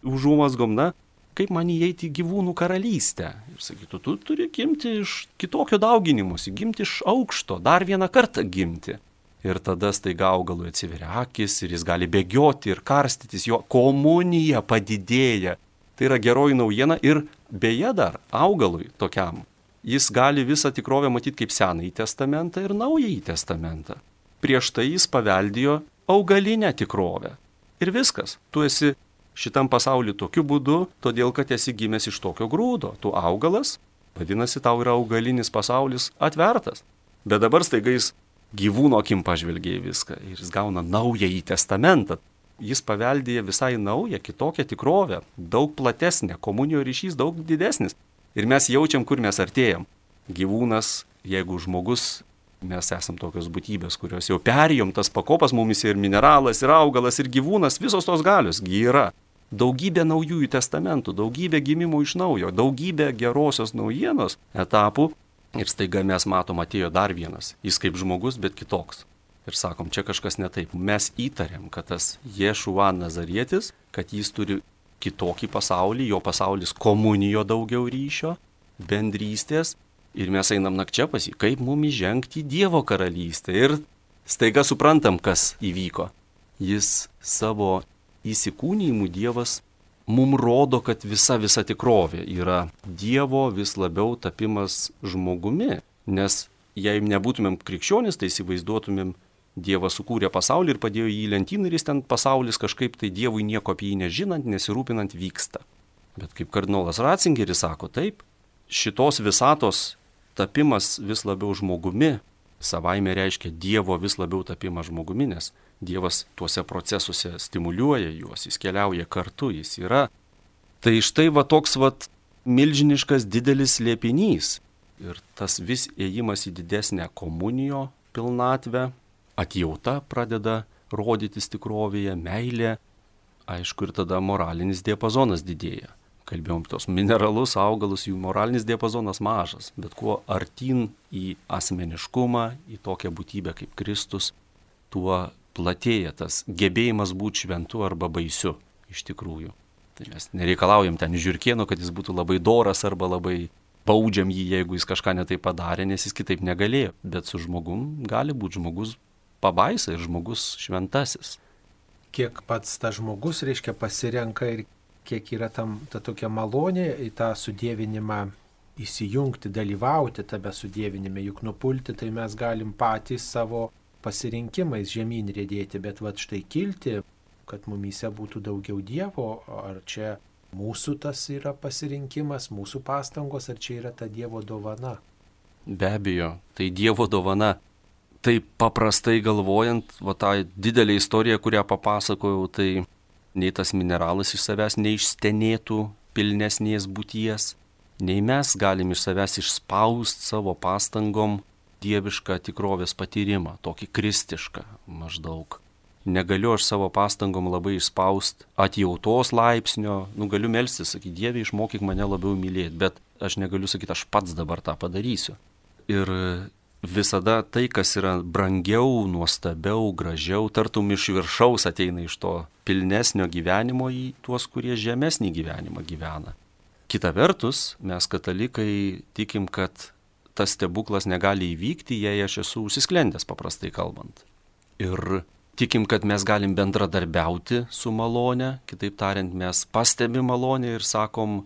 [SPEAKER 2] užuomasgom, na, kaip man įeiti į gyvūnų karalystę. Ir sakytų, tu turi gimti iš kitokio dauginimuose, gimti iš aukšto, dar vieną kartą gimti ir tada staiga augalui atsiveria akis ir jis gali bėgioti ir karstytis, jo komunija padidėja. Tai yra geroji naujiena ir beje dar augalui tokiam. Jis gali visą tikrovę matyti kaip Senąjį testamentą ir Naująjį testamentą. Prieš tai jis paveldėjo augalinę tikrovę. Ir viskas. Tu esi šitam pasauliu tokiu būdu, todėl kad esi gimęs iš tokio grūdo. Tu augalas, vadinasi, tau yra augalinis pasaulis atvertas. Bet dabar staiga jis gyvūno akim pažvelgia į viską ir jis gauna naująjį testamentą. Jis paveldėja visai naują, kitokią tikrovę, daug platesnę, komunijo ryšys daug didesnis. Ir mes jaučiam, kur mes artėjam. Gyvūnas, jeigu žmogus, mes esam tokios būtybės, kurios jau perėjom tas pakopas mumis ir mineralas, ir augalas, ir gyvūnas, visos tos galios yra. Daugybė naujųjų testamentų, daugybė gimimų iš naujo, daugybė gerosios naujienos etapų Ir staiga mes matom, atėjo dar vienas. Jis kaip žmogus, bet kitoks. Ir sakom, čia kažkas ne taip. Mes įtariam, kad tas Ješuva Nazarietis, kad jis turi kitokį pasaulį, jo pasaulis komunijo daugiau ryšio, bendrystės. Ir mes einam nakčia pas jį, kaip mum įžengti į Dievo karalystę. Ir staiga suprantam, kas įvyko. Jis savo įsikūnymu Dievas mum rodo, kad visa visa tikrovė yra Dievo vis labiau tapimas žmogumi. Nes jei nebūtumėm krikščionis, tai įsivaizduotumėm Dievas sukūrė pasaulį ir padėjo jį į lentyną ir jis ten pasaulis kažkaip tai Dievui nieko apie jį nežinant, nesirūpinant vyksta. Bet kaip kardinolas Ratzingeris sako, taip, šitos visatos tapimas vis labiau žmogumi savaime reiškia Dievo vis labiau tapimą žmogumi, nes Dievas tuose procesuose stimuliuoja juos, jis keliauja kartu, jis yra. Tai štai va toks va milžiniškas didelis liepinys ir tas vis ėjimas į didesnę komunijo pilnatvę, atjauta pradeda rodytis tikrovėje, meilė, aišku ir tada moralinis diapazonas didėja. Kalbėjom tos mineralus, augalus, jų moralinis diapazonas mažas, bet kuo artin į asmeniškumą, į tokią būtybę kaip Kristus, tuo platėja tas gebėjimas būti šventu arba baisiu iš tikrųjų. Tai mes nereikalaujam ten žiūrkieno, kad jis būtų labai doras arba labai baudžiam jį, jeigu jis kažką netai padarė, nes jis kitaip negalėjo. Bet su žmogum gali būti žmogus pabaisa ir žmogus šventasis.
[SPEAKER 1] Kiek pats tas žmogus, reiškia, pasirenka ir kiek yra tam ta tokia malonė į tą sudėvinimą įsijungti, dalyvauti tame sudėvinime, juk nupulti, tai mes galim patys savo pasirinkimais žemyn rėdėti, bet va štai kilti, kad mumyse būtų daugiau Dievo, ar čia mūsų tas yra pasirinkimas, mūsų pastangos, ar čia yra ta Dievo dovana.
[SPEAKER 2] Be abejo, tai Dievo dovana. Taip paprastai galvojant, va tą didelę istoriją, kurią papasakojau, tai nei tas mineralas iš savęs neišstenėtų pilnesnės būties, nei mes galim iš savęs išspaust savo pastangom dievišką tikrovės patyrimą, tokį kristišką maždaug. negaliu aš savo pastangom labai išspaust atjautos laipsnio, nu galiu melstis, sakyti, Dieve, išmokyk mane labiau mylėti, bet aš negaliu sakyti, aš pats dabar tą padarysiu. Ir visada tai, kas yra brangiau, nuostabiau, gražiau, tartum iš viršaus ateina iš to pilnesnio gyvenimo į tuos, kurie žemesnį gyvenimą gyvena. Kita vertus, mes katalikai tikim, kad tas stebuklas negali įvykti, jei aš esu užsisklendęs, paprastai kalbant. Ir tikim, kad mes galim bendradarbiauti su malone, kitaip tariant, mes pastebim malonę ir sakom,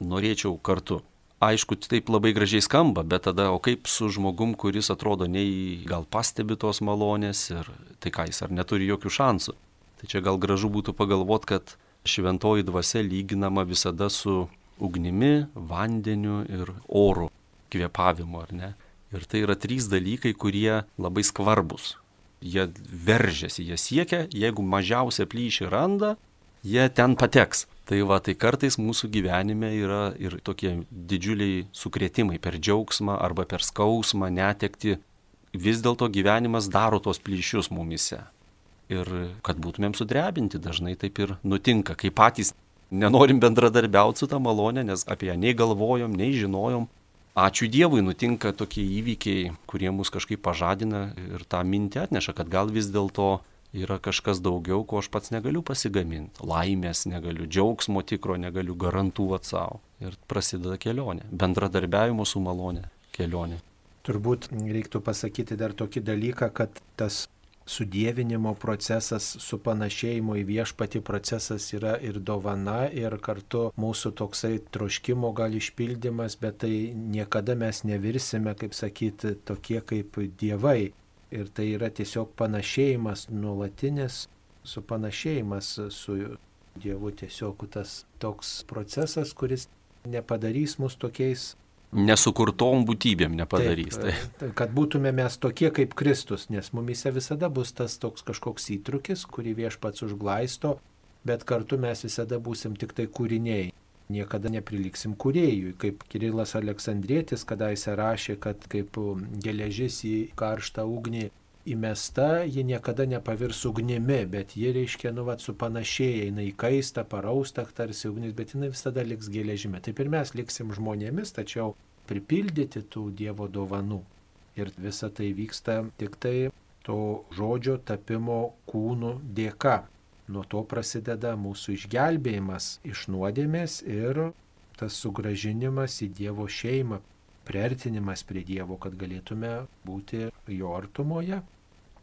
[SPEAKER 2] norėčiau kartu. Aišku, taip labai gražiai skamba, bet tada, o kaip su žmogum, kuris atrodo nei gal pastebi tos malonės ir tai ką jis ar neturi jokių šansų. Tai čia gal gražu būtų pagalvoti, kad šventoji dvasia lyginama visada su ugnimi, vandeniu ir oru, kvėpavimu, ar ne? Ir tai yra trys dalykai, kurie labai skvarbus jie veržiasi, jie siekia, jeigu mažiausią plyšį randa, jie ten pateks. Tai va, tai kartais mūsų gyvenime yra ir tokie didžiuliai sukrėtimai per džiaugsmą arba per skausmą, netekti. Vis dėlto gyvenimas daro tos plyšius mumise. Ir kad būtumėm sudrebinti, dažnai taip ir nutinka, kai patys nenorim bendradarbiauti su tą malonę, nes apie ją nei galvojom, nei žinojom, ačiū Dievui nutinka tokie įvykiai, kurie mus kažkaip pažadina ir tą mintį atneša, kad gal vis dėlto yra kažkas daugiau, ko aš pats negaliu pasigaminti. Laimės negaliu, džiaugsmo tikro negaliu garantuoti savo. Ir prasideda kelionė, bendradarbiavimo su malonė kelionė.
[SPEAKER 1] Turbūt reiktų pasakyti dar tokį dalyką, kad tas sudėvinimo procesas, supanašėjimo į viešpati procesas yra ir dovana, ir kartu mūsų toksai troškimo gal išpildymas, bet tai niekada mes nevirsime, kaip sakyti, tokie kaip dievai. Ir tai yra tiesiog panašėjimas, nuolatinis supanašėjimas su Dievu, tiesiog tas toks procesas, kuris nepadarys mus tokiais
[SPEAKER 2] nesukurtom būtybėm nepadarys.
[SPEAKER 1] Taip, tai. Kad būtume mes tokie kaip Kristus, nes mumise visada bus tas toks kažkoks įtrukis, kurį viešpats užglaisto, bet kartu mes visada būsim tik tai kūriniai. Niekada nepriliksim kūrėjui, kaip Kirilas Aleksandrėtis kadaise rašė, kad kaip geležis į karštą ugnį įmesta, ji niekada nepavirs ugnimi, bet ji reiškia, nu, vat, supanašėja, jinai kaista, parausta, tarsi ugnis, bet jinai visada liks geležime. Taip ir mes liksim žmonėmis, tačiau pripildyti tų Dievo dovanų. Ir visa tai vyksta tik tai to žodžio tapimo kūnų dėka. Nuo to prasideda mūsų išgelbėjimas iš nuodėmės ir tas sugražinimas į Dievo šeimą, priartinimas prie Dievo, kad galėtume būti jo artumoje.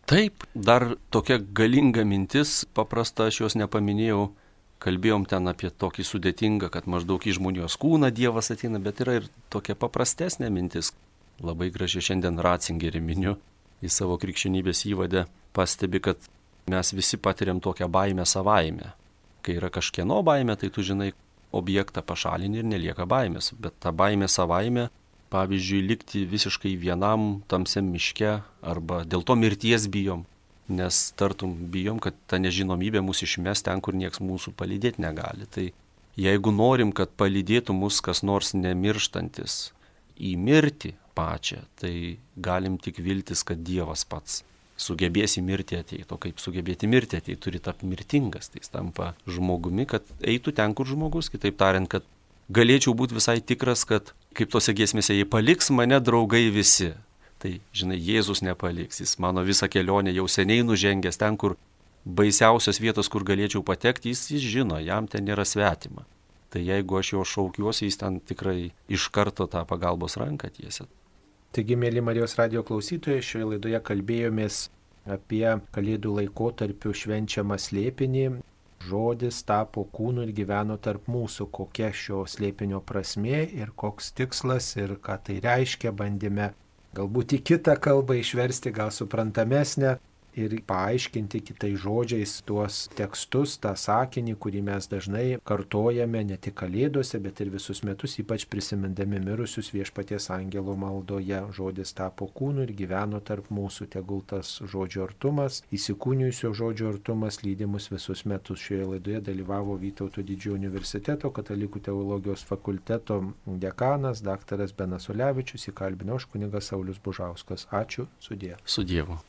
[SPEAKER 2] Taip, dar tokia galinga mintis, paprasta aš jos nepaminėjau, kalbėjom ten apie tokį sudėtingą, kad maždaug į žmonijos kūną Dievas ateina, bet yra ir tokia paprastesnė mintis. Labai gražiai šiandien Ratzingerį miniu į savo krikščionybės įvadę, pastebi, kad mes visi patiriam tokią baimę savaime. Kai yra kažkieno baimė, tai tu žinai objektą pašalini ir nelieka baimės, bet ta baimė savaime pavyzdžiui, likti visiškai vienam tamsiam miške arba dėl to mirties bijom, nes tartum bijom, kad ta nežinomybė mus išmes ten, kur nieks mūsų palydėti negali. Tai jeigu norim, kad palydėtų mus kas nors nemirštantis į mirtį pačią, tai galim tik viltis, kad Dievas pats sugebės į mirtį ateiti, o kaip sugebėti mirti ateiti, turi tapti mirtingas, tai jis tampa žmogumi, kad eitų ten, kur žmogus, kitaip tariant, kad galėčiau būti visai tikras, kad kaip tose giesmėse, jei paliks mane draugai visi. Tai, žinai, Jėzus nepaliks, jis mano visą kelionę jau seniai nužengęs ten, kur baisiausios vietos, kur galėčiau patekti, jis, jis žino, jam ten nėra svetima. Tai jeigu aš jo šaukiuosi, jis ten tikrai iš karto tą pagalbos ranką tiesia.
[SPEAKER 1] Taigi, mėly Marijos radio klausytojai, šioje laidoje kalbėjomės apie Kalėdų laikotarpių švenčiamą slėpinį. Žodis tapo kūnu ir gyveno tarp mūsų, kokia šio slėpinio prasme ir koks tikslas ir ką tai reiškia, bandėme galbūt į kitą kalbą išversti, gal suprantamesnę, ir paaiškinti kitais žodžiais tuos tekstus, tą sakinį, kurį mes dažnai kartojame ne tik kalėdose, bet ir visus metus, ypač prisimindami mirusius viešpaties angelo maldoje. Žodis tapo kūnu ir gyveno tarp mūsų, tegul tas žodžio artumas, įsikūnijusio žodžio artumas lydimus visus metus. Šioje laidoje dalyvavo Vytauto didžiojo universiteto katalikų teologijos fakulteto dekanas dr. Benas Olevičius, įkalbino aš kunigas Saulis Bužauskas. Ačiū, sudė.
[SPEAKER 2] Su Dievu.